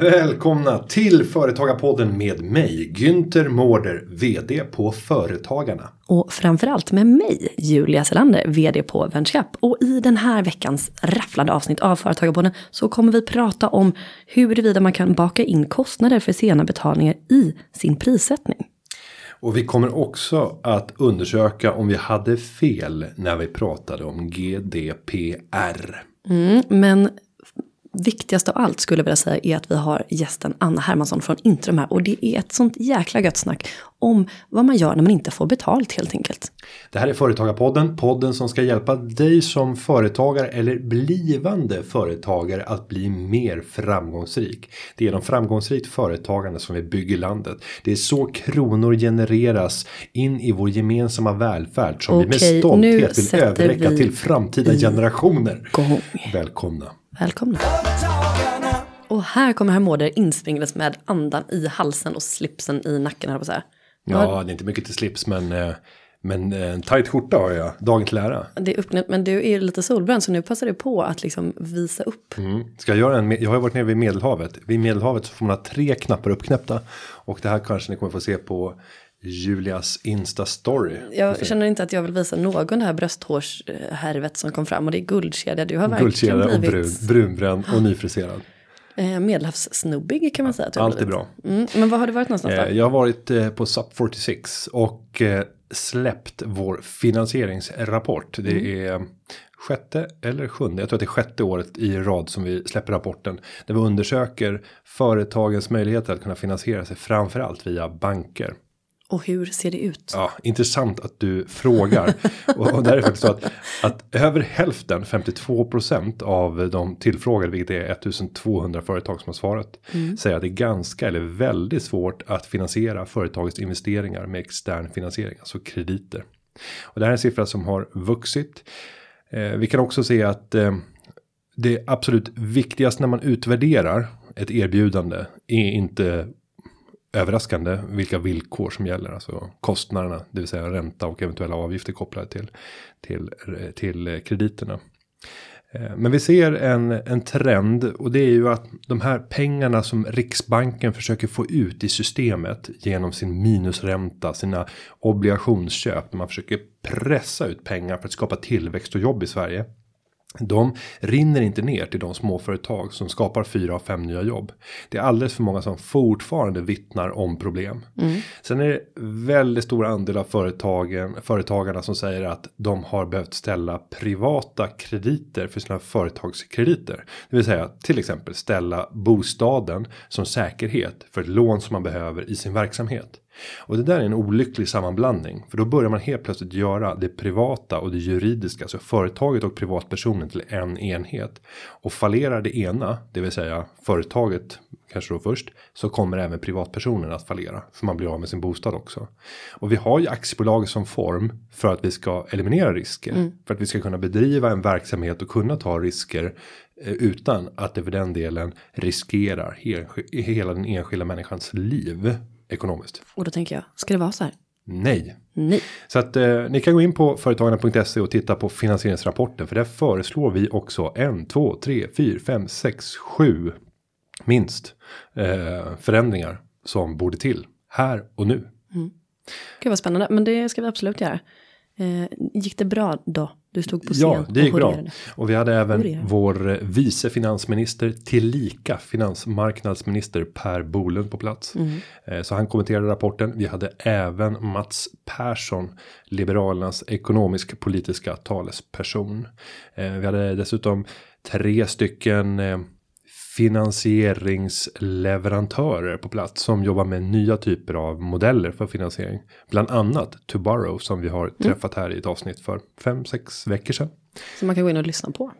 Välkomna till Företagarpodden med mig, Günther Mårder, VD på Företagarna. Och framförallt med mig, Julia Selander, VD på VentureCap. Och i den här veckans rafflande avsnitt av Företagarpodden så kommer vi prata om huruvida man kan baka in kostnader för sena betalningar i sin prissättning. Och vi kommer också att undersöka om vi hade fel när vi pratade om GDPR. Mm, men viktigast av allt skulle jag vilja säga är att vi har gästen Anna Hermansson från Intrum här. Och det är ett sånt jäkla gött snack om vad man gör när man inte får betalt helt enkelt. Det här är Företagarpodden, podden som ska hjälpa dig som företagare eller blivande företagare att bli mer framgångsrik. Det är genom framgångsrikt företagande som vi bygger landet. Det är så kronor genereras in i vår gemensamma välfärd som Okej, vi med stolthet vill överräcka vi till framtida generationer. Gång. Välkomna. Välkomna. Och här kommer herr Mårder inspringandes med andan i halsen och slipsen i nacken. Här på så här. Ja, det är inte mycket till slips men, eh, men eh, en tajt skjorta har jag. Dagen till ära. Det är uppnämnt, men du är ju lite solbränd så nu passar det på att liksom visa upp. Mm. Ska jag göra en, jag har ju varit nere vid Medelhavet. Vid Medelhavet så får man ha tre knappar uppknäppta. Och det här kanske ni kommer få se på Julias Insta-story. Jag känner inte att jag vill visa någon det här brösthårshärvet som kom fram och det är guldkedja. Du har verkligen Guldkedja och blivit brun, brunbränd och nyfriserad. eh, medelhavssnubbig kan man säga. Allt är bra. Mm, men vad har du varit någonstans då? Eh, Jag har varit eh, på SUP 46 och eh, släppt vår finansieringsrapport. Det Mm. är sjätte eller sjunde, jag tror att det är sjätte året i rad som vi släpper rapporten. Där vi undersöker företagens möjligheter att kunna finansiera sig framförallt via banker. Och hur ser det ut? Ja, intressant att du frågar. och, och där är det faktiskt så att, att över hälften, 52% av de tillfrågade, vilket är 1200 företag som har svarat, säger att det är ganska eller väldigt svårt att finansiera företagets investeringar med extern finansiering, alltså krediter. Och det här är en siffra som har vuxit. Eh, vi kan också se att eh, det absolut viktigaste när man utvärderar ett erbjudande är inte överraskande vilka villkor som gäller, alltså kostnaderna, det vill säga ränta och eventuella avgifter kopplade till till till krediterna. Eh, men vi ser en, en trend och det är ju att de här pengarna som Riksbanken försöker få ut i systemet genom sin minusränta, sina obligationsköp, när man försöker pressa ut pengar för att skapa tillväxt och jobb i Sverige. De rinner inte ner till de småföretag som skapar fyra av fem nya jobb. Det är alldeles för många som fortfarande vittnar om problem. Sen är det väldigt stor andel av företagen, företagarna som säger att de har behövt ställa privata krediter för sina företagskrediter. Det vill säga till exempel ställa bostaden som säkerhet för ett lån som man behöver i sin verksamhet. Och det där är en olycklig sammanblandning. För då börjar man helt plötsligt göra det privata och det juridiska. Alltså företaget och privatpersonen till en enhet. Och fallerar det ena, det vill säga företaget kanske då först. Så kommer även privatpersonen att fallera. För man blir av med sin bostad också. Och vi har ju aktiebolag som form för att vi ska eliminera risker. För att vi ska kunna bedriva en verksamhet och kunna ta risker. eh, Utan att det för den delen riskerar he- hela den enskilda människans liv ekonomiskt. Och då tänker jag, ska det vara så här? Nej. Nej. Så att eh, ni kan gå in på företagarna.se och titta på finansieringsrapporten. För där föreslår vi också en, två, tre, fyra, fem, sex, sju minst eh, förändringar som borde till här och nu. Gud vad spännande, men det ska vi absolut göra. Eh, gick det bra då? Du stod på scen Ja, det gick och bra. Och vi hade även Horerade. vår eh, vice finansminister tillika finansmarknadsminister Per Bolund på plats. Eh, Så han kommenterade rapporten. Vi hade även Mats Persson, Liberalernas ekonomisk politiska talesperson. Vi hade dessutom tre stycken finansieringsleverantörer på plats som jobbar med nya typer av modeller för finansiering. Bland annat To Borrow som vi har träffat här i ett avsnitt för fem sex veckor sedan. Så man kan gå in och lyssna på.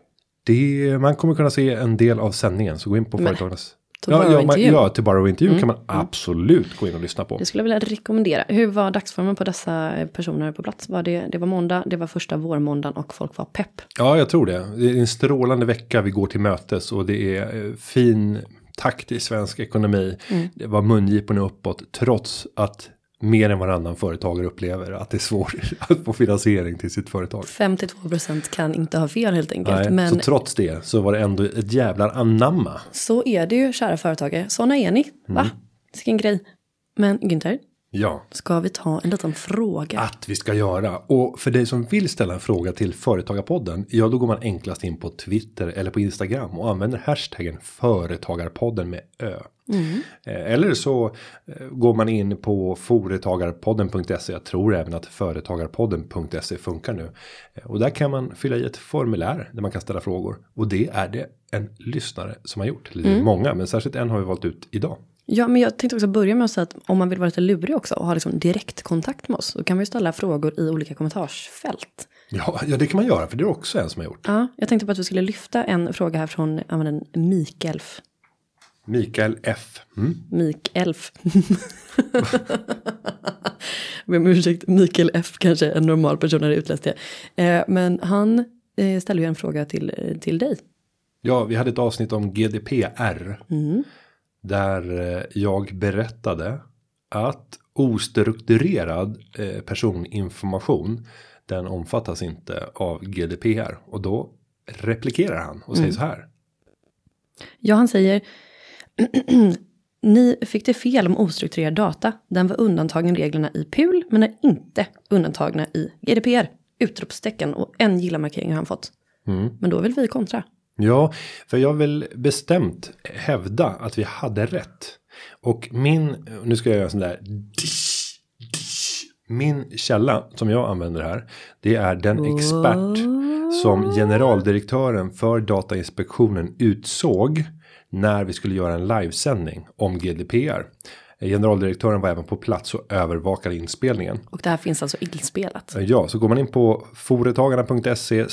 Det, man kommer kunna se en del av sändningen så gå in på Men, företagarnas. To Ja, ja, man, ja, To Borrow-intervju kan man absolut gå in och lyssna på. Det skulle jag vilja rekommendera. Hur var dagsformen på dessa eh, personer på plats? Var det, det var måndag, det var första vårmåndagen och folk var pepp. Ja, jag tror det. Det är en strålande vecka vi går till mötes och det är eh, fin takt i svensk ekonomi. Det var mungiporna uppåt trots att mer än varannan företagare upplever att det är svårt att få finansiering till sitt företag. 52% kan inte ha fel helt enkelt. Nej, men Så trots det så var det ändå ett jävlar anamma. så är det ju kära företagare. Sådana är ni. Va? Mm. Vilken grej. Men Günther, Ja, ska vi ta en liten fråga? att vi ska göra. Och för dig som vill ställa en fråga till Företagarpodden. Ja, då går man enklast in på Twitter eller på Instagram och använder hashtaggen Företagarpodden med ö. Eh, Eller så eh, går man in på företagarpodden.se. Jag tror även att företagarpodden.se funkar nu. Eh, Och där kan man fylla i ett formulär där man kan ställa frågor. Och det är det en lyssnare som har gjort. Eller är många, men särskilt en har vi valt ut idag. Ja, men jag tänkte också börja med att säga att om man vill vara lite lurig också och ha liksom direktkontakt med oss. Då kan vi ställa frågor i olika kommentarsfält. Ja, ja, det kan man göra, för det är också en som har gjort. Ja, jag tänkte på att vi skulle lyfta en fråga här från användaren Mikelf. Mikael F. Mm. Mikelf. Jag ber om ursäkt, Mikael F kanske en normal person hade utläst det. Eh, men han eh, ställer ju en fråga till, eh, till dig. Ja, vi hade ett avsnitt om GDPR. Där eh, jag berättade att ostrukturerad eh, personinformation. Den omfattas inte av GDPR. Och då replikerar han och säger så här. Ja, han säger Ni fick det fel om ostrukturerad data. Den var undantagen reglerna i PUL men är inte undantagna i GDPR. Utropstecken och en gilla-markering har han fått. Men då vill vi kontra. Ja, för jag vill bestämt hävda att vi hade rätt. Och min, nu ska jag göra en sån där. Min källa som jag använder här. Det är den expert som generaldirektören för Datainspektionen utsåg. När vi skulle göra en livesändning om GDPR. Generaldirektören var även på plats och övervakade inspelningen. Och det här finns alltså inspelat. Ja, så går man in på företagarna.se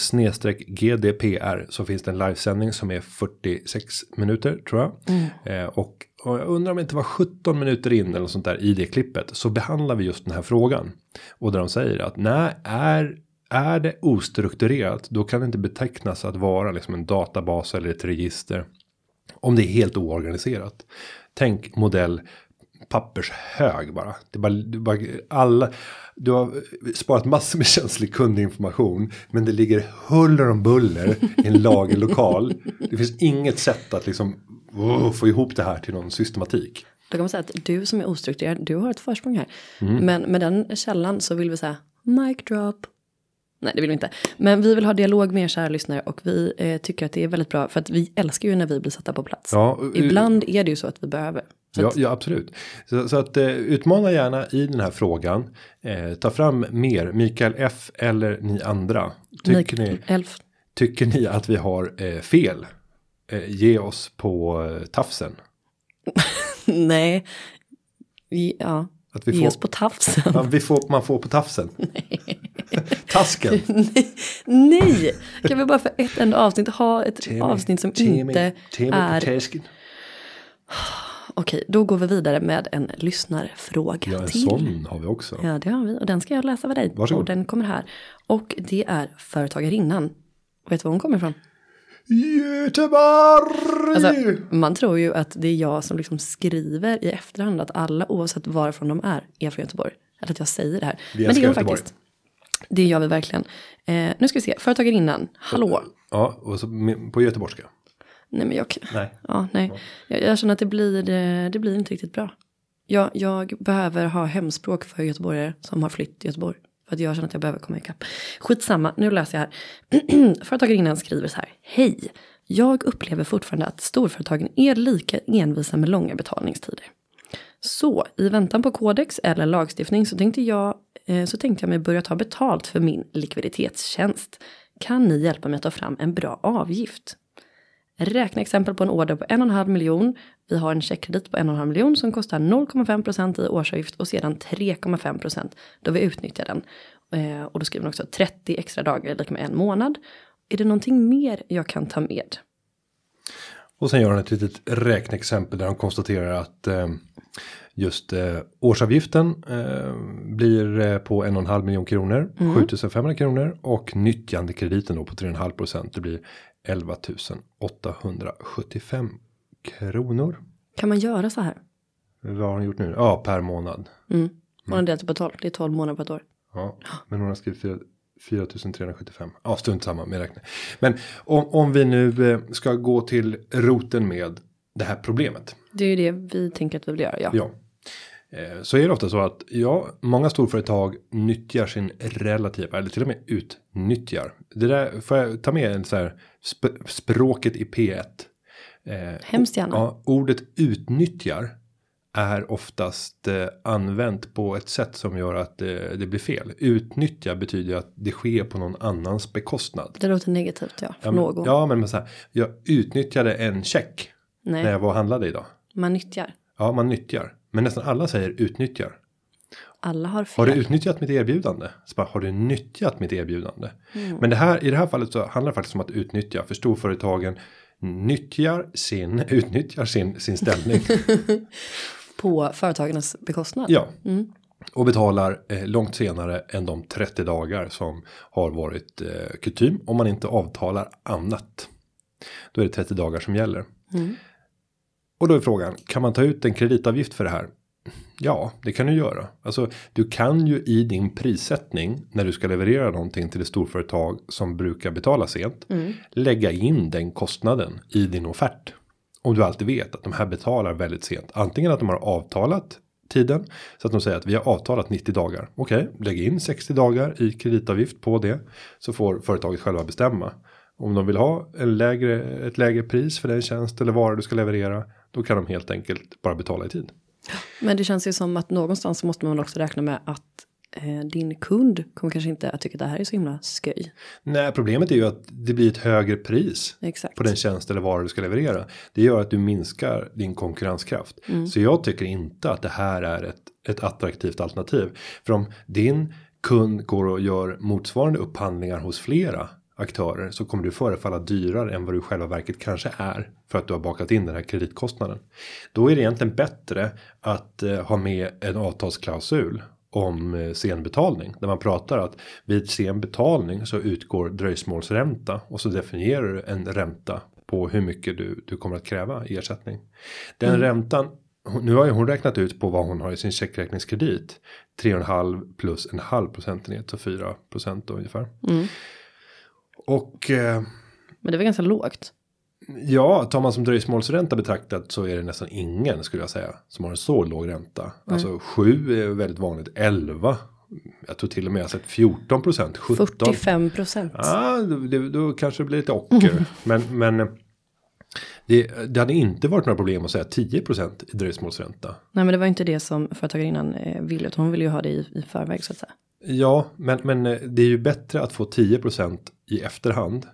GDPR så finns det en livesändning som är 46 minuter tror jag. Eh, och, och jag undrar om det inte var 17 minuter in eller något sånt där i det klippet så behandlar vi just den här frågan. Och där de säger att nej, är är det ostrukturerat då kan det inte betecknas att vara liksom en databas eller ett register. Om det är helt oorganiserat. Tänk modell pappershög bara. Det bara, är bara alla. Du har sparat massor med känslig kundinformation. Men det ligger huller om buller i en lagerlokal. Det finns inget sätt att liksom oh, få ihop det här till någon systematik. Då kan man säga att du som är ostrukturerad, du har ett försprång här. Men med den källan så vill vi säga mic drop. Nej, det vill vi inte. Men vi vill ha dialog med er kära lyssnare och vi eh, tycker att det är väldigt bra för att vi älskar ju när vi blir satta på plats. Ja, eh, Ibland är det ju så att vi behöver. Så Ja, ja absolut. Så, så att eh, utmana gärna i den här frågan. Eh, ta fram mer. Mikael F eller ni andra. Tycker, ni, Elf. tycker ni att vi har eh, fel? Eh, ge oss på eh, tafsen. Nej. Ja. Att vi Ge får, oss på tafsen. man, vi får, man får på tafsen. Tasken. Nej! Kan vi bara för ett enda avsnitt ha ett avsnitt som inte Timmy är... Okej, då går vi vidare med en lyssnarfråga Ja, en till. sån har vi också. Ja, det har vi. Och den ska jag läsa för dig. Varsågod. Och den kommer här. Och det är företagarinnan. Vet du var hon kommer ifrån? Göteborg! Alltså, man tror ju att det är jag som liksom skriver i efterhand att alla oavsett varifrån de är är från Göteborg. Eller att jag säger det här. Vi Men det gör hon faktiskt. Det gör vi verkligen. Eh, nu ska vi se, företagarinnan. Hallå. Ja, och så på göteborgska. Nej men jag, Nej. ja, nej. Jag, jag känner att det blir, eh, det blir inte riktigt bra. Jag, jag behöver ha hemspråk för göteborgare som har flytt till Göteborg. För att jag känner att jag behöver komma ikapp. Skitsamma, nu läser jag här. Företagarinnan skriver så här. Hej, jag upplever fortfarande att storföretagen är lika envisa med långa betalningstider. Så i väntan på kodex eller lagstiftning så tänkte jag, eh, så tänkte jag mig börja ta betalt för min likviditetstjänst. Kan ni hjälpa mig att ta fram en bra avgift? Räkna exempel på en order på 1,5 miljon. Vi har en checkkredit på 1,5 miljon som kostar 0,5% i årsavgift och sedan 3,5% då vi utnyttjar den. Eh, och då skriver man också 30 extra dagar lika med en månad. Är det någonting mer jag kan ta med? Och sen gör han ett litet räkneexempel där han konstaterar att eh, just eh, årsavgiften blir på en och en halv miljon kronor, 7500 kronor och nyttjandekrediten då på 3,5 procent. Det blir 11 875 kronor. Kan man göra så här? Vad har han gjort nu? Ja, per månad. Hon har delat på 12. Det är 12 månader på ett år. Ja, men hon har skrivit 4 4375. Ja, strunt samma med räkna. Men om, om vi nu eh, ska gå till roten med det här problemet. Det är ju det vi tänker att vi vill göra. Ja. Ja. Eh, Så är det ofta så att ja, många storföretag nyttjar sin relativa eller till och med utnyttjar. Det där får jag ta med en så här sp- språket i P1. Eh, Hemskt gärna. Ja, ordet utnyttjar är oftast eh, använt på ett sätt som gör att eh, det blir fel. Utnyttja betyder att det sker på någon annans bekostnad. Det låter negativt ja. För Ja, men, någon. ja, men så här, jag utnyttjade en check Nej, när jag var och handlade idag. man nyttjar. Ja, man nyttjar. Men nästan alla säger utnyttjar. Alla har fel. Har du utnyttjat mitt erbjudande? Så bara, har du nyttjat mitt erbjudande? Mm. Men det här, i det här fallet så handlar det faktiskt om att utnyttja. För storföretagen nyttjar sin, utnyttjar sin, sin ställning. På företagarnas bekostnad. ja. Och betalar eh, långt senare än de 30 dagar som har varit eh, kutym. Om man inte avtalar annat. Då är det 30 dagar som gäller. Och då är frågan, kan man ta ut en kreditavgift för det här? Ja, det kan du göra. Alltså, du kan ju i din prissättning när du ska leverera någonting till ett storföretag som brukar betala sent. Lägga in den kostnaden i din offert. Om du alltid vet att de här betalar väldigt sent. Antingen att de har avtalat tiden. Så att de säger att vi har avtalat 90 dagar. Okej, lägg in 60 dagar i kreditavgift på det. Så får företaget själva bestämma. Om de vill ha en lägre, ett lägre pris för den tjänst eller vara du ska leverera. Då kan de helt enkelt bara betala i tid. Men det känns ju som att någonstans måste man också räkna med att eh, din kund kommer kanske inte att tycka att det här är så himla sköj. Nej, problemet är ju att det blir ett högre pris. Exakt. På den tjänst eller vara du ska leverera. Det gör att du minskar din konkurrenskraft. Så jag tycker inte att det här är ett, ett attraktivt alternativ. För om din kund går och gör motsvarande upphandlingar hos flera aktörer så kommer du förefalla dyrare än vad du i själva verket kanske är för att du har bakat in den här kreditkostnaden. Då är det egentligen bättre att eh, ha med en avtalsklausul om eh, sen betalning där man pratar att vid sen betalning så utgår dröjsmålsränta och så definierar du en ränta på hur mycket du, du kommer att kräva i ersättning. Den räntan hon- nu har ju hon räknat ut på vad hon har i sin checkräkningskredit. 3,5 plus en halv procentenhet så 4 procent ungefär. Och eh, Men det var ganska lågt. ja, tar man som dröjsmålsränta betraktat så är det nästan ingen skulle jag säga som har en så låg ränta. Alltså 7 är väldigt vanligt, 11. Jag tror till och med jag sett 14 procent, 17. 45 procent. Ja, då, då kanske det blir lite ocker. men men eh, det, det hade inte varit några problem att säga 10 procent i dröjsmålsränta. Nej men det var inte det som företagarinnan eh, ville. Utan hon ville ju ha det i, i förväg så att säga. Ja, men, men det är ju bättre att få 10 procent i efterhand.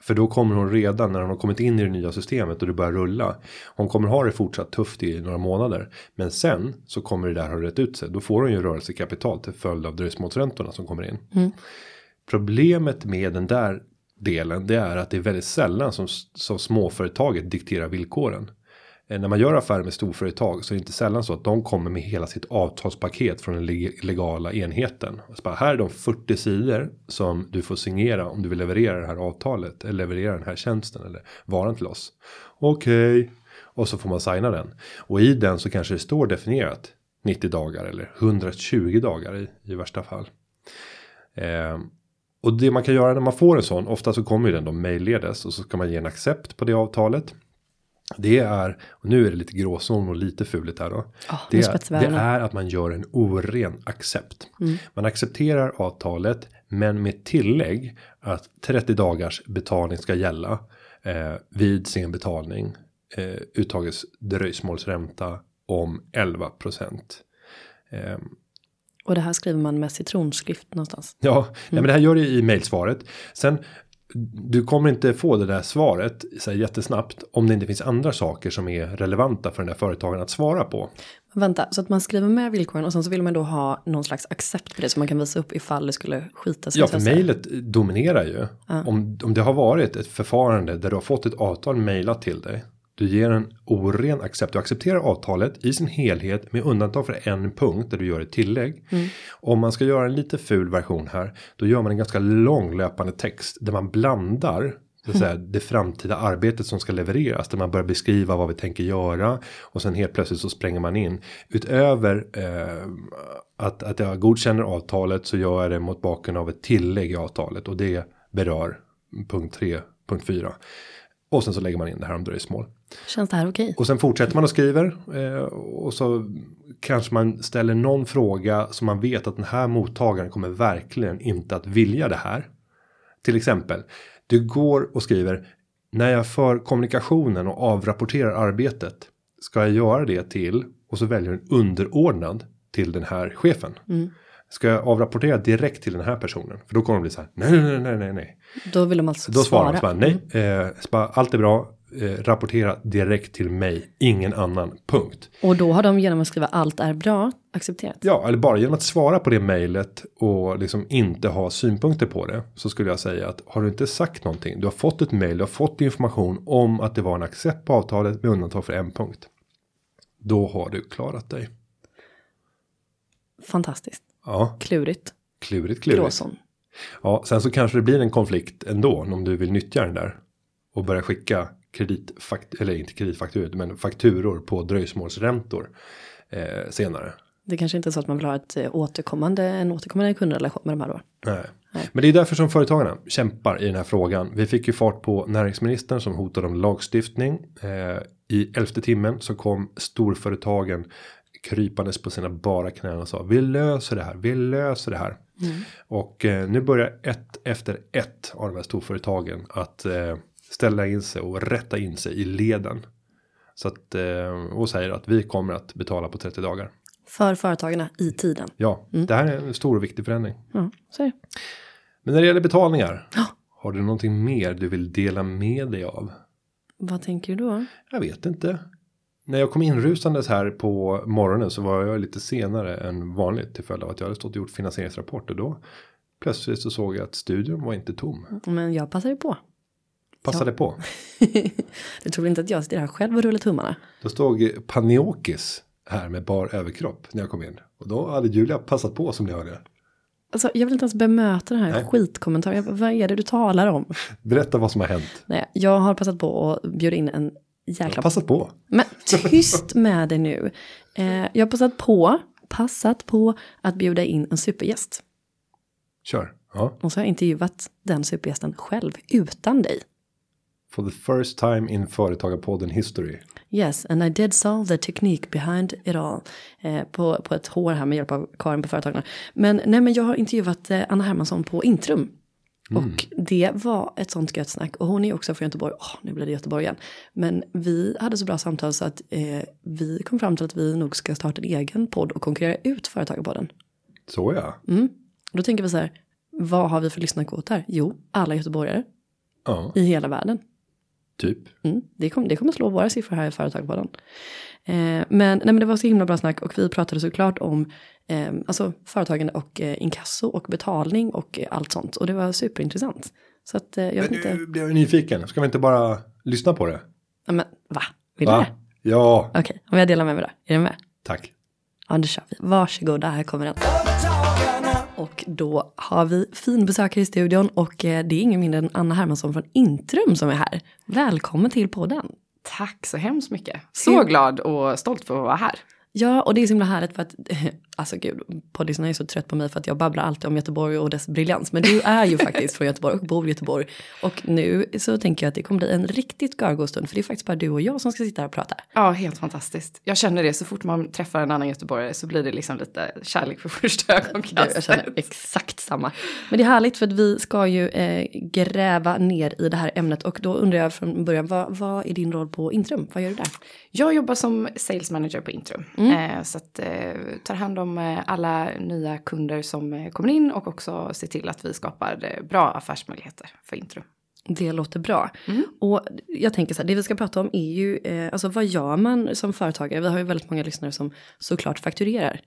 För då kommer hon redan när hon har kommit in i det nya systemet och det börjar rulla. Hon kommer ha det fortsatt tufft i några månader. Men sen så kommer det där ha rätt ut sig. Då får hon ju rörelsekapital till följd av dröjsmålsräntorna som kommer in. Problemet med den där delen det är att det är väldigt sällan som, som småföretaget dikterar villkoren. Eh, när man gör affärer med storföretag så är det inte sällan så att de kommer med hela sitt avtalspaket från den legala enheten. Så bara, här är de 40 sidor som du får signera om du vill leverera det här avtalet eller leverera den här tjänsten eller varan till oss. Okej, och så får man signa den och i den så kanske det står definierat 90 dagar eller 120 dagar i, i värsta fall. Eh, och det man kan göra när man får en sån, ofta så kommer ju den då mejlledes och så ska man ge en accept på det avtalet. Det är, och nu är det lite gråzon och lite fuligt här då. Nu det, vi det är att man gör en oren accept. Man accepterar avtalet men med tillägg att 30 dagars betalning ska gälla. Eh, vid sen betalning eh, uttages dröjsmålsränta om 11 procent. Eh, Och det här skriver man med citronskrift någonstans. Ja, nej, men det här gör det i mejlsvaret. Sen du kommer inte få det där svaret så här jättesnabbt om det inte finns andra saker som är relevanta för den där företagaren att svara på. Vänta, så att man skriver med villkoren och sen så vill man då ha någon slags accept på det så man kan visa upp ifall det skulle skita sig. Ja, för mejlet dominerar ju. Om, om det har varit ett förfarande där du har fått ett avtal mejlat till dig. Du ger en oren accept. Du accepterar avtalet i sin helhet med undantag för en punkt där du gör ett tillägg. Om man ska göra en lite ful version här. Då gör man en ganska lång löpande text där man blandar så att säga, det framtida arbetet som ska levereras. Där man börjar beskriva vad vi tänker göra. Och sen helt plötsligt så spränger man in. Utöver eh, att, att jag godkänner avtalet så gör jag det mot bakgrund av ett tillägg i avtalet. Och det berör punkt 3, punkt 4. Och sen så lägger man in det här om dröjsmål. Känns det här okej? Och sen fortsätter man och skriver. Eh, och så kanske man ställer någon fråga som man vet att den här mottagaren kommer verkligen inte att vilja det här. Till exempel, du går och skriver när jag för kommunikationen och avrapporterar arbetet ska jag göra det till och så väljer en underordnad till den här chefen. Ska jag avrapportera direkt till den här personen? För då kommer de bli så här. Nej, nej, nej, nej, nej. Då vill de alltså Då svarar svara. de så bara, nej, eh, så bara, allt är bra. Eh, rapportera direkt till mig, ingen annan. Punkt. Och då har de genom att skriva allt är bra accepterat. Ja, eller bara genom att svara på det mejlet och liksom inte ha synpunkter på det. Så skulle jag säga att har du inte sagt någonting. Du har fått ett mejl, du har fått information om att det var en accept på avtalet med undantag för en punkt. Då har du klarat dig. Fantastiskt. Ja, Klurigt. klurigt, klurigt. Gråzon. Ja, sen så kanske det blir en konflikt ändå om du vill nyttja den där. Och börja skicka kreditfakturor, eller inte kreditfakturor, men fakturor på dröjsmålsräntor eh, senare. Det kanske inte är så att man vill ha ett eh, återkommande, en återkommande kundrelation med de här då. Nej. Men det är därför som företagarna kämpar i den här frågan. Vi fick ju fart på näringsministern som hotade om lagstiftning. Eh, I elfte timmen så kom storföretagen krypandes på sina bara knän och sa vi löser det här, vi löser det här. Och eh, nu börjar ett efter ett av de här storföretagen att eh, ställa in sig och rätta in sig i leden. Så att eh, och säger att vi kommer att betala på 30 dagar. För företagarna i tiden. Ja, det här är en stor och viktig förändring. Ja, så. Men när det gäller betalningar. Har du någonting mer du vill dela med dig av? Vad tänker du då? Jag vet inte. När jag kom inrusandes här på morgonen så var jag lite senare än vanligt till följd av att jag hade stått och gjort finansieringsrapport och då plötsligt så såg jag att studion var inte tom. Men jag passar ju på. Passade på. Du tror inte att jag sitter här själv och rullar tummarna? Då stod Paniokis här med bar överkropp när jag kom in. Och då hade Julia passat på som ni hörde. Alltså, jag vill inte ens bemöta den här Nej. skitkommentaren. Vad är det du talar om? Berätta vad som har hänt. Nej, jag har passat på att bjuda in en jäkla... Passat på. Men tyst med det nu. Eh, jag har passat på, passat på att bjuda in en supergäst. Kör. Ja. Och så har jag intervjuat den supergästen själv, utan dig. For the first time in Företagarpodden history. Yes, and I did solve the technique behind it all. Eh, på, på ett hår här med hjälp av Karin på Företagarna. Men, nej, men jag har intervjuat eh, Anna Hermansson på Intrum. Och det var ett sånt gött snack. Och hon är också från Göteborg. Åh, nu blir det Göteborg igen. Men vi hade så bra samtal så att eh, vi kom fram till att vi nog ska starta en egen podd och konkurrera ut Företagarpodden. Så ja. Mm. Då tänker vi så här, vad har vi för lyssnarkvot här? Jo, alla göteborgare Ja, i hela världen. typ. Mm, det, kom, det kommer slå våra siffror här i Företagarpodden. Eh, men, nej, men det var så himla bra snack och vi pratade såklart om eh, alltså, företagande och eh, inkasso och betalning och eh, allt sånt. Och det var superintressant. Så att eh, jag vet Men inte, nu blir jag nyfiken. Ska vi inte bara lyssna på det? ja, men va? Vill du Va? det? Ja, Okej, om jag delar med mig då. Är du med? tack. Ja, då kör vi. Varsågoda, här kommer den. Och då har vi fin besökare i studion och eh, det är ingen mindre än Anna Hermansson från Intrum som är här. Välkommen till podden. Tack så hemskt mycket. Så glad och stolt för att vara här. Ja, och det är så himla härligt för att, alltså gud, poddlyssnarna är så trött på mig för att jag babblar alltid om Göteborg och dess briljans. Men du är ju faktiskt från Göteborg och bor i Göteborg. Och nu så tänker jag att det kommer bli en riktigt gargostund för det är faktiskt bara du och jag som ska sitta här och prata. Ja, helt fantastiskt. Jag känner det så fort man träffar en annan göteborgare så blir det liksom lite kärlek för första Du, jag ögonkastet. känner exakt samma. Men det är härligt för att vi ska ju eh, gräva ner i det här ämnet och då undrar jag från början, vad, vad är din roll på Intrum? Vad gör du där? Jag jobbar som sales manager på Intrum. Eh, så att eh, tar hand om om eh, alla nya kunder som eh, kommer in och också ser till att vi skapar eh, bra affärsmöjligheter för Intrum. Det låter bra. Och jag tänker så här, det vi ska prata om är ju, eh, alltså vad gör man som företagare? Vi har ju väldigt många lyssnare som såklart fakturerar.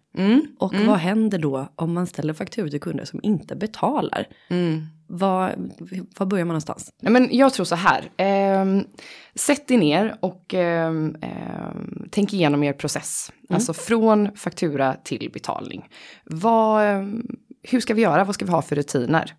Och vad händer då om man ställer fakturor till kunder som inte betalar? Vad, var börjar man någonstans? Nej, men jag tror så här. ehm, sätt dig ner och ehm, tänk igenom er process. Alltså från faktura till betalning. Vad, hur ska vi göra? Vad ska vi ha för rutiner?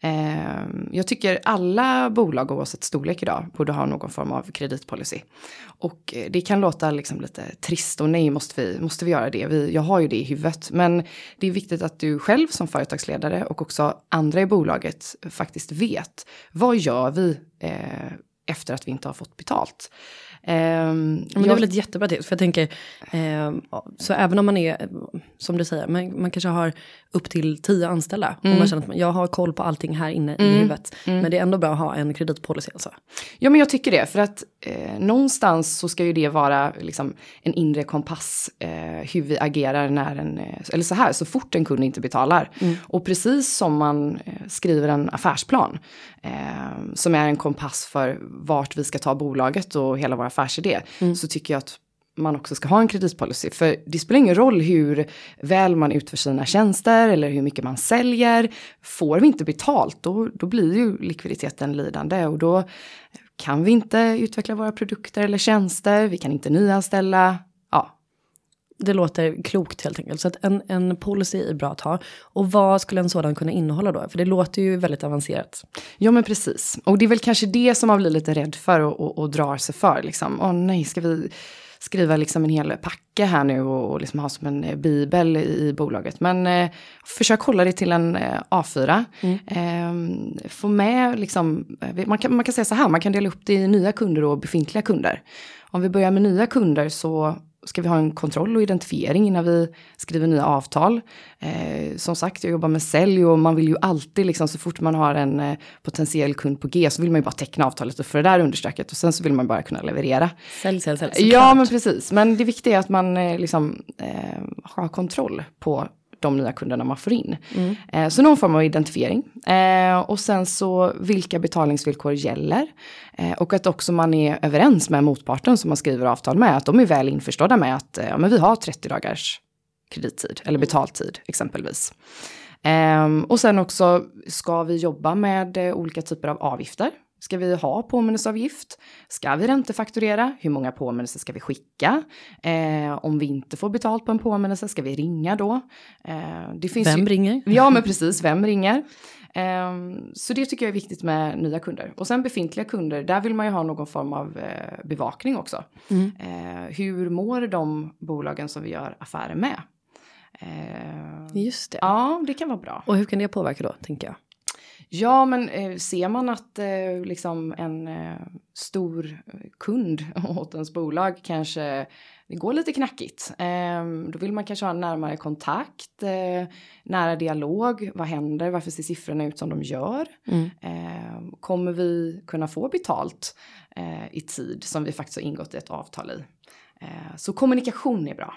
Eh, jag tycker alla bolag oavsett storlek idag borde ha någon form av kreditpolicy. Och eh, det kan låta liksom lite trist och nej, måste vi, måste vi göra det? Vi, jag har ju det i huvudet. Men det är viktigt att du själv som företagsledare och också andra i bolaget faktiskt vet. Vad gör vi eh, efter att vi inte har fått betalt? Um, men det är väl ett jättebra tips. För jag tänker, um, så även om man är, som du säger, man, man kanske har upp till tio anställda. Mm. Och man mm. känner att jag har koll på allting här inne mm. i huvudet. Mm. Men det är ändå bra att ha en kreditpolicy alltså. Ja men jag tycker det. För att eh, någonstans så ska ju det vara liksom, en inre kompass. Eh, hur vi agerar när en, eller så här, så fort en kund inte betalar. Mm. Och precis som man eh, skriver en affärsplan. Eh, som är en kompass för vart vi ska ta bolaget och hela vår affärsidé. Mm. Så tycker jag att man också ska ha en kreditpolicy. För det spelar ingen roll hur väl man utför sina tjänster eller hur mycket man säljer. Får vi inte betalt då, då blir ju likviditeten lidande och då kan vi inte utveckla våra produkter eller tjänster. Vi kan inte nyanställa. Det låter klokt helt enkelt. Så att en, en policy är bra att ha. Och vad skulle en sådan kunna innehålla då? För det låter ju väldigt avancerat. Ja men precis. Och det är väl kanske det som man blir lite rädd för och, och, och drar sig för. Liksom. Åh nej, ska vi skriva liksom en hel packe här nu och, och liksom ha som en eh, bibel i, i bolaget. Men eh, försök hålla det till en eh, A4. Mm. Eh, få med liksom, eh, man kan, man kan säga så här, man kan dela upp det i nya kunder och befintliga kunder. Om vi börjar med nya kunder så ska vi ha en kontroll och identifiering innan vi skriver nya avtal. Eh, som sagt, jag jobbar med sälj och man vill ju alltid, liksom, så fort man har en eh, potentiell kund på G så vill man ju bara teckna avtalet och få det där understöket och sen så vill man bara kunna leverera. Sälj, sälj, sälj. Ja, men precis. Men det viktiga är att man eh, liksom, eh, har kontroll på de nya kunderna man får in. Mm. Eh, så någon form av identifiering. Eh, och sen så vilka betalningsvillkor gäller. Eh, och att också man är överens med motparten som man skriver avtal med. Att de är väl införstådda med att ja, men vi har 30 dagars kredittid eller betaltid exempelvis. Um, och sen också ska vi jobba med olika typer av avgifter. Ska vi ha påminnelseavgift? Ska vi räntefakturera? Hur många påminnelser ska vi skicka? Eh, om vi inte får betalt på en påminnelse, ska vi ringa då? Eh, vem ju... ringer? Ja, men precis, vem ringer? Eh, så det tycker jag är viktigt med nya kunder. Och sen befintliga kunder, där vill man ju ha någon form av eh, bevakning också. Mm. Eh, hur mår de bolagen som vi gör affärer med? Eh, Just det. Ja, det kan vara bra. Och hur kan det påverka då, tänker jag? Ja, men eh, ser man att eh, liksom en eh, stor kund åt ens bolag kanske det går lite knackigt. Ehm, då vill man kanske ha en närmare kontakt, nära dialog. Vad händer? Varför ser siffrorna ut som de gör? Mm. Ehm, kommer vi kunna få betalt i tid som vi faktiskt har ingått ett avtal i? Eh, så kommunikation är bra.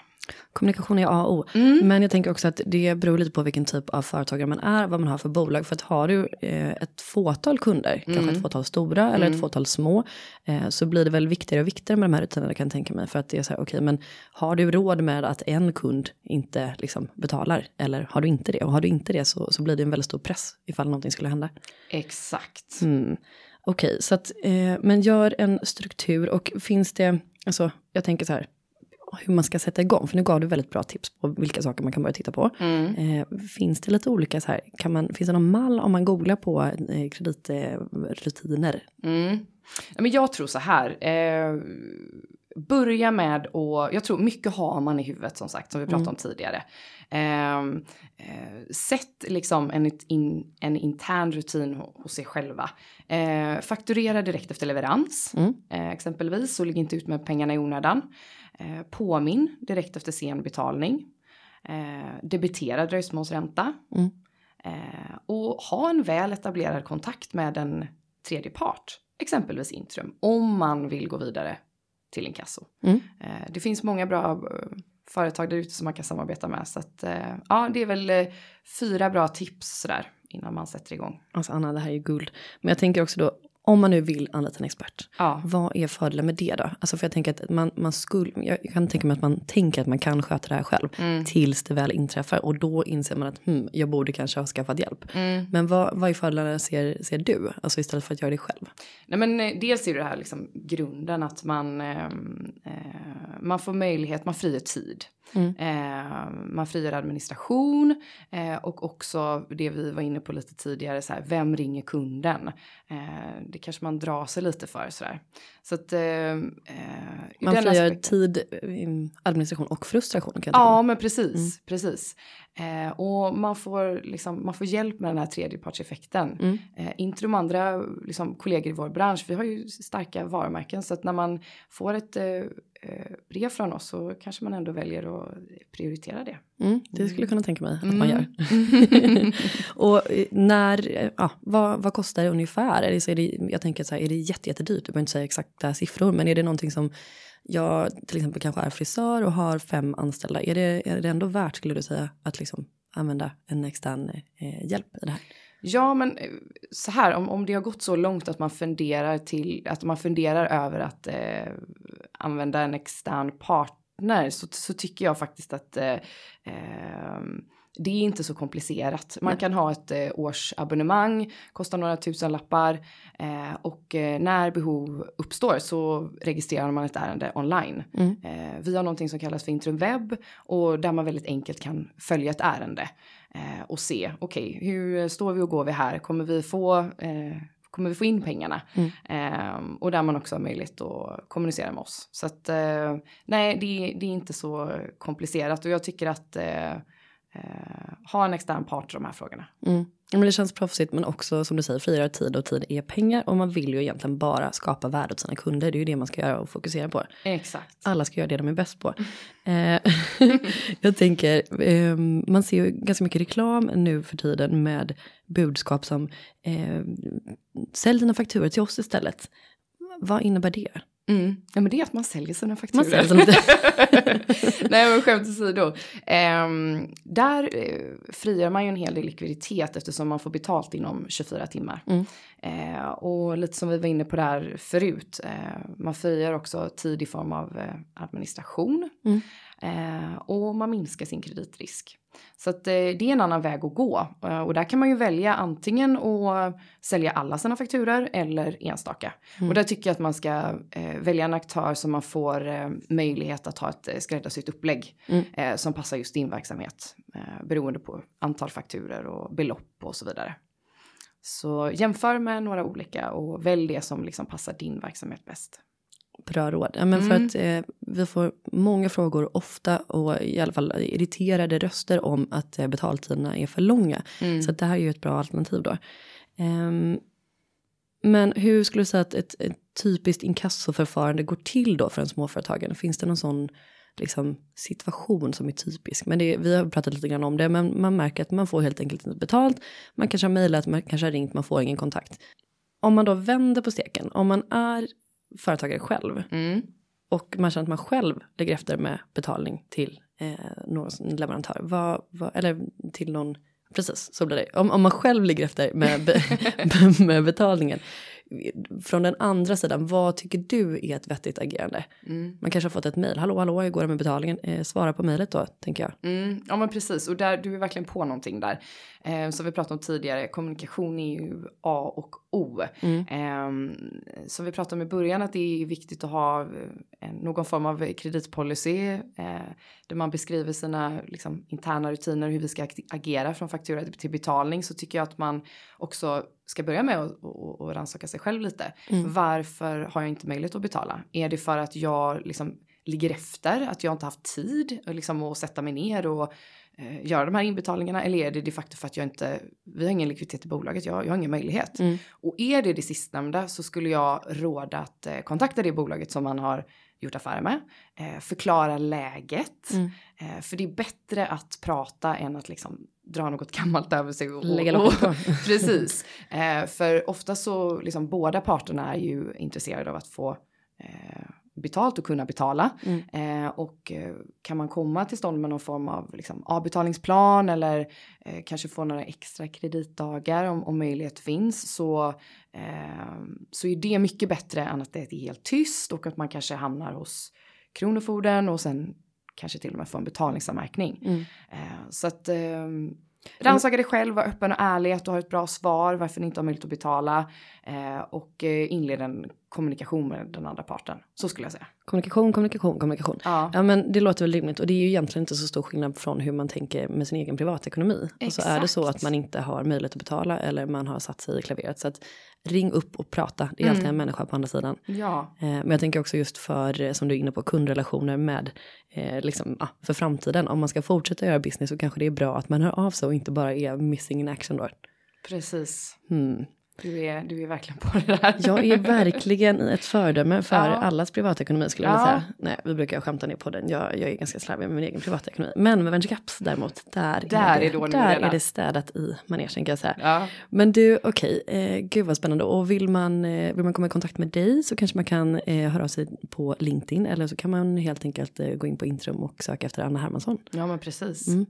Kommunikation är A och O. Mm. Men jag tänker också att det beror lite på vilken typ av företagare man är, vad man har för bolag. För att har du eh, ett fåtal kunder, mm. kanske ett fåtal stora eller mm. ett fåtal små, eh, så blir det väl viktigare och viktigare med de här rutinerna kan jag tänka mig. För att det är så här, okej, okay, men har du råd med att en kund inte liksom betalar? Eller har du inte det? Och har du inte det så, så blir det en väldigt stor press ifall någonting skulle hända. Exakt. Okej, okay, så att, eh, men gör en struktur och finns det, alltså jag tänker så här, hur man ska sätta igång. För nu gav du väldigt bra tips på vilka saker man kan börja titta på. Mm. Eh, finns det lite olika så här, kan man, finns det någon mall om man googlar på eh, kreditrutiner? Mm. men jag tror så här. Börja med att, jag tror mycket har man i huvudet som sagt, som vi pratade mm. om tidigare. Eh, sätt liksom en, in, en intern rutin hos sig själva. Eh, fakturera direkt efter leverans, mm. eh, exempelvis, så ligg inte ut med pengarna i onödan. Eh, påminn direkt efter sen betalning. Eh, debitera dröjsmålsränta. Mm. Och ha en väl etablerad kontakt med en tredje part, exempelvis Intrum, om man vill gå vidare till inkasso. Mm. Eh, det finns många bra eh, företag där ute som man kan samarbeta med. Så att, eh, ja, det är väl fyra bra tips sådär innan man sätter igång. Alltså Anna, det här är ju guld. Men jag tänker också då Om man nu vill anlita en expert, Ja. vad är fördelen med det då? Alltså för jag tänker att man, man skulle, jag kan tänka mig att man tänker att man kan sköta det här själv. Mm. Tills det väl inträffar och då inser man att hmm, jag borde kanske ha skaffat hjälp. Mm. Men vad, vad är fördelarna ser, ser du? Alltså istället för att göra det själv. Nej men eh, dels är det här liksom grunden att man, ehm, eh, man får möjlighet, man frigör tid. Mm. Eh, man frigör administration eh, och också det vi var inne på lite tidigare, så här, vem ringer kunden? Eh, det kanske man drar sig lite för sådär. Så att... Eh, eh, Man frigör aspekten- tid, eh, administration och frustration. Kan jag Ja, men precis, precis. Eh, och man får, liksom, man får hjälp med den här tredjepartseffekten. Mm. Eh, inte de andra liksom, kollegor i vår bransch, vi har ju starka varumärken så att när man får ett eh, eh, brev från oss så kanske man ändå väljer att prioritera det. Mm, det skulle jag kunna tänka mig att man Mm. gör. och eh, när, ja, vad, vad kostar det ungefär? Är det, så är det, jag tänker så här, är det jätte, jättedyrt? Du behöver inte säga exakta siffror, men är det någonting som jag till exempel kanske är frisör och har fem anställda. Är det, är det ändå värt, skulle du säga, att liksom använda en extern eh, hjälp i det här? Ja, men eh, så här, om, om det har gått så långt att man funderar till att man funderar över att eh, använda en extern partner så, så tycker jag faktiskt att eh, eh, det är inte så komplicerat. Man Nej. kan ha ett eh, årsabonnemang, kostar några tusen lappar eh, och eh, när behov uppstår så registrerar man ett ärende online. Mm. Eh, vi har någonting som kallas för Intrum Webb och där man väldigt enkelt kan följa ett ärende eh, och se, okej, hur står vi och går vi här? Kommer vi få, eh, kommer vi få in pengarna? Mm. Eh, och där man också har möjlighet att kommunicera med oss. Så att eh, nej, det, det är inte så komplicerat och jag tycker att eh, eh, ha en extern part i de här frågorna. Mm. Ja, Men det känns proffsigt men också som du säger frigöra tid och tid är pengar och man vill ju egentligen bara skapa värde åt sina kunder. Det är ju det man ska göra och fokusera på. Exakt. Alla ska göra det de är bäst på. Eh, jag tänker, eh, man ser ju ganska mycket reklam nu för tiden med budskap som eh, sälj dina fakturor till oss istället. Vad innebär det? Mm. Ja men det är att man säljer sina Man fakturor. säljer sina Nej men skämt åsido. Ehm, där eh, frigör man ju en hel del likviditet eftersom man får betalt inom 24 timmar. Mm. Eh, och lite som vi var inne på där förut. Eh, man frigör också tid i form av administration. Mm. Och man minskar sin kreditrisk. Så att, eh, det är en annan väg att gå. Eh, och där kan man ju välja antingen att sälja alla sina fakturer eller enstaka. Mm. Och där tycker jag att man ska eh, välja en aktör som man får möjlighet att ha ett eh, skräddarsytt upplägg Mm. som passar just din verksamhet. Eh, beroende på antal fakturer och belopp och så vidare. Så jämför med några olika och välj det som liksom passar din verksamhet bäst. Bra råd. Ja, men för Mm. att eh, vi får många frågor ofta och i alla fall irriterade röster om att eh, betaltiderna är för långa. Mm. Så det här är ju ett bra alternativ då. Ehm, men hur skulle du säga att ett, ett typiskt inkassoförfarande går till då för en småföretagare? Finns det någon sån liksom, situation som är typisk? Men det, vi har pratat lite grann om det, men man märker att man får helt enkelt inte betalt. Man kanske har mejlat, man kanske har ringt, man får ingen kontakt. Om man då vänder på steken, om man är företagare själv Mm. och man känner att man själv ligger efter med betalning till eh, någon leverantör. Vad, vad, eller till någon, precis så blir det. Om, om man själv ligger efter med, be, med betalningen. Från den andra sidan, vad tycker du är ett vettigt agerande? Mm. Man kanske har fått ett mejl, hallå hallå, hur går det med betalningen? Eh, svara på mejlet då, tänker jag. Mm, ja men precis och där, du är verkligen på någonting där. Eh, som vi pratade om tidigare, kommunikation är ju A och O. Mm. Eh, som vi pratade om i början att det är viktigt att ha eh, någon form av kreditpolicy. Eh, där man beskriver sina liksom, interna rutiner hur vi ska ag- agera från faktura till betalning. Så tycker jag att man också ska börja med att och, och rannsaka sig själv lite. Mm. Varför har jag inte möjlighet att betala? Är det för att jag liksom ligger efter, att jag inte haft tid liksom, att sätta mig ner och eh, göra de här inbetalningarna? Eller är det de facto för att jag inte, vi har ingen likviditet i bolaget, jag, jag har ingen möjlighet. Mm. Och är det det sistnämnda så skulle jag råda att eh, kontakta det bolaget som man har gjort affärer med. Eh, förklara läget. Mm. Eh, för det är bättre att prata än att liksom dra något gammalt över sig. Och, Lägga och, på. Precis. Eh, för ofta så liksom båda parterna är ju intresserade av att få eh, betalt och kunna betala. Eh, och eh, kan man komma till stånd med någon form av liksom, avbetalningsplan eller eh, kanske få några extra kreditdagar om, om möjlighet finns så, eh, så är det mycket bättre än att det är helt tyst och att man kanske hamnar hos Kronofogden och sen kanske till och med få en betalningsanmärkning. Mm. Eh, så att eh, rannsaka dig själv, var öppen och ärlig, att du har ett bra svar, varför ni inte har möjlighet att betala eh, och eh, inleda en kommunikation med den andra parten. Så skulle jag säga. Kommunikation, kommunikation, kommunikation. Ja. Ja men det låter väl rimligt och det är ju egentligen inte så stor skillnad från hur man tänker med sin egen privatekonomi. Och så är det så Exakt. att man inte har möjlighet att betala eller man har satt sig i klaveret. Så att ring upp och prata, det är alltid en människa på andra sidan. Ja, Eh, Men jag tänker också just för, eh, som du är inne på, kundrelationer med, eh, liksom, ja, för framtiden. Om man ska fortsätta göra business så kanske det är bra att man hör av sig och inte bara är missing in action då. precis. Hmm. Du är, du är verkligen på det där. Jag är verkligen ett föredöme för Ja. allas privatekonomi skulle jag vilja Ja. säga. Nej, vi brukar skämta ner på den. Jag, jag är ganska slarvig med min egen privatekonomi. Men med Venture Caps däremot, där, Där är, det, är där är det städat i manegen kan jag säga. Ja. Men du, okej, eh, gud vad spännande. Och vill man, eh, vill man komma i kontakt med dig så kanske man kan eh, höra av sig på LinkedIn. Eller så kan man helt enkelt eh, gå in på Intrum och söka efter Anna Hermansson. ja, men precis. Mm.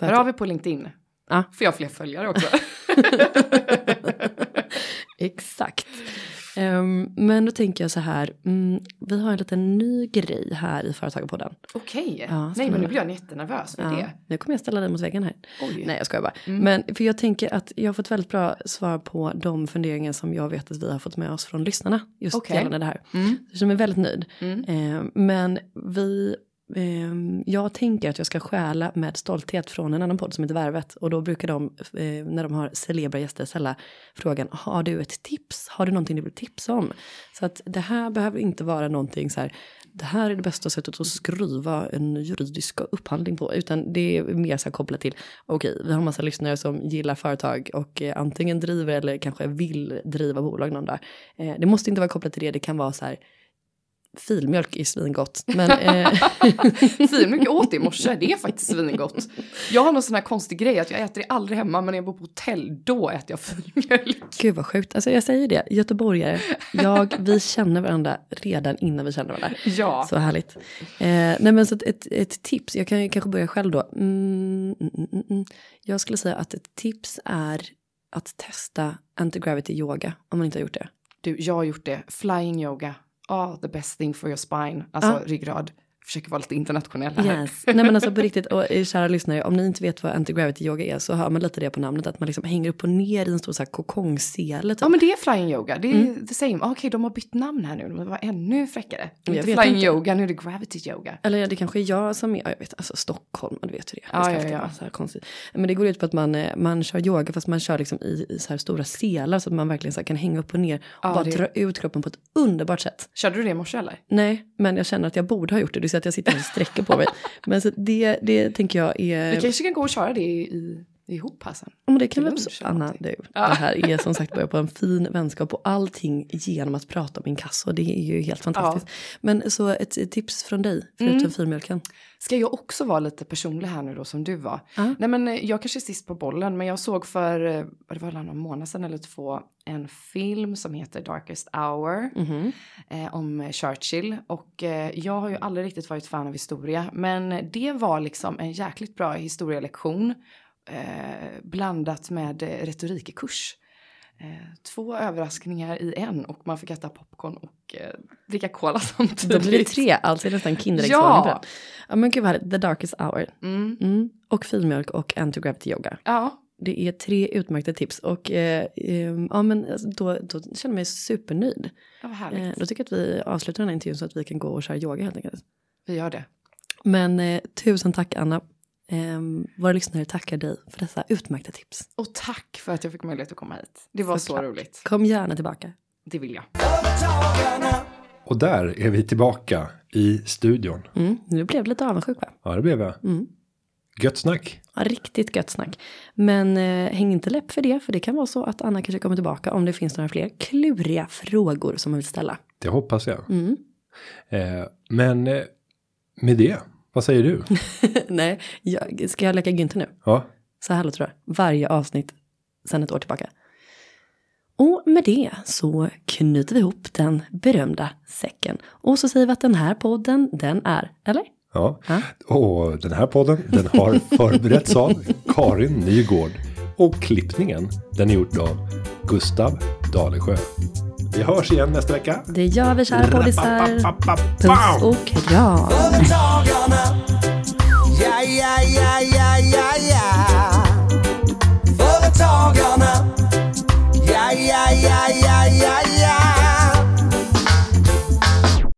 Hör att- av er på LinkedIn. Ja. För jag har fler följare också. Exakt. Ehm, men då tänker jag så här, mm, vi har en liten ny grej här i Företagarpodden. Okej. Ja, Nej, men nu blir jag jättenervös för Ja, det. nu kommer jag ställa dig mot väggen här. Oj. Nej jag skojar bara. Mm. Men för jag tänker att jag har fått väldigt bra svar på de funderingar som jag vet att vi har fått med oss från lyssnarna. Just Okej. gällande det här. Mm. Jag känner mig väldigt nöjd. Mm. Eh, men vi, Ehm, jag tänker att jag ska stjäla med stolthet från en annan podd som heter Värvet. Och då brukar de, eh, när de har celebra gäster, ställa frågan, har du ett tips? Har du någonting du vill tipsa om? Så att det här behöver inte vara någonting så här, det här är det bästa sättet att skriva en juridisk upphandling på. Utan det är mer så här kopplat till, okej, vi har massa lyssnare som gillar företag och eh, antingen driver eller kanske vill driva bolag någon dag. Eh, det måste inte vara kopplat till det, det kan vara så här, filmjölk är svingott. Men eh, Fin mycket åt det i morse, det är faktiskt svingott. Jag har någon sån här konstig grej att jag äter det aldrig hemma, men när jag bor på hotell, då äter jag filmjölk. gud vad sjukt. Alltså jag säger det, göteborgare, jag, vi känner varandra redan innan vi känner varandra. Ja. Så härligt. Eh, nej men så ett, ett tips, jag kan ju kanske börja själv då. Mm, mm, mm, mm. Jag skulle säga att ett tips är att testa anti-gravity yoga om man inte har gjort det. Du, jag har gjort det. Flying yoga. Ah, the best thing for your spine. Alltså Ja. ryggrad. Försöker vara lite internationell här. Yes. Nej men alltså på riktigt, och eh, kära lyssnare, om ni inte vet vad anti-gravity yoga är så hör man lite det på namnet, att man liksom hänger upp och ner i en stor så här kokongsele. Typ. Ja men det är flying yoga, det är the same. Ah, Okej, de har bytt namn här nu, de var ännu fräckare. Jag Inte vet flying inte. yoga, nu är det gravity yoga. Eller det kanske är jag som är, ja, jag vet, alltså Stockholm, du vet hur det är. Ja, Det ja, ja. Så här konstigt. Men det går ut på att man, eh, man kör yoga fast man kör liksom i, i så här stora selar så att man verkligen så kan hänga upp och ner och Ja, bara det- dra ut kroppen på ett underbart sätt. Körde du det i morse eller? Nej, men jag känner att jag borde ha gjort det. Så ser att jag sitter och sträcker på mig. Men så det, det tänker jag är... Vi kanske kan gå och köra det i, ihop här sen. Ja, men det kan lunch eller Anna, du, Ja. det här är som sagt börja på en fin vänskap och allting genom att prata om inkasso. Det är ju helt fantastiskt. Men så ett, ett tips från dig, förutom Mm. filmjölken. Ska jag också vara lite personlig här nu då som du var? Ja. Nej men eh, jag kanske är sist på bollen men jag såg för, eh, det var någon månad sedan eller två, en film som heter Darkest Hour Mhm. eh, om Churchill. Och eh, jag har ju aldrig riktigt varit fan av historia men det var liksom en jäkligt bra historielektion eh, blandat med eh, retorikkurs. Eh, två överraskningar i en och man fick äta popcorn och eh, dricka cola samtidigt. Då blir det tre, alltså är nästan kinderäggsvarning Ja. Ja men gud vad härligt, The Darkest Hour. Mm. Mm. Och filmjölk och anti-gravity yoga. Ja, Det är tre utmärkta tips och eh, ja men då, då känner jag mig supernöjd. det var härligt. Eh, då tycker jag att vi avslutar den här intervjun så att vi kan gå och köra yoga helt enkelt. Vi gör det. Men tusen tack Anna. Eh, våra lyssnare tackar dig för dessa utmärkta tips. Och tack för att jag fick möjlighet att komma hit. Det var Såklart. så roligt. Kom gärna tillbaka. Det vill jag. Och där är vi tillbaka i studion. Mm, nu blev det lite avundsjuk va? Ja, det blev jag. Mm. Gött snack. Ja, riktigt gött snack. Men eh, häng inte läpp för det, för det kan vara så att Anna kanske kommer tillbaka om det finns några fler kluriga frågor som hon vill ställa. Det hoppas jag. Mm. Eh, men eh, med det, vad säger du? Nej, jag, ska jag leka Günther nu? Ja, Så här låter det. Varje avsnitt sedan ett år tillbaka. Och med det så knyter vi ihop den berömda säcken. Och så säger vi att den här podden, den är, eller? Ja, och den här podden den har förberetts av Karin Nygård. Och klippningen den är gjord av Gustav Dalesjö. Vi hörs igen nästa vecka. Det gör vi kära poddisar. Puss och kram. Företagarna. Ja, ja, ja, ja, ja, ja. Företagarna. Ja, ja, ja, ja, ja, ja.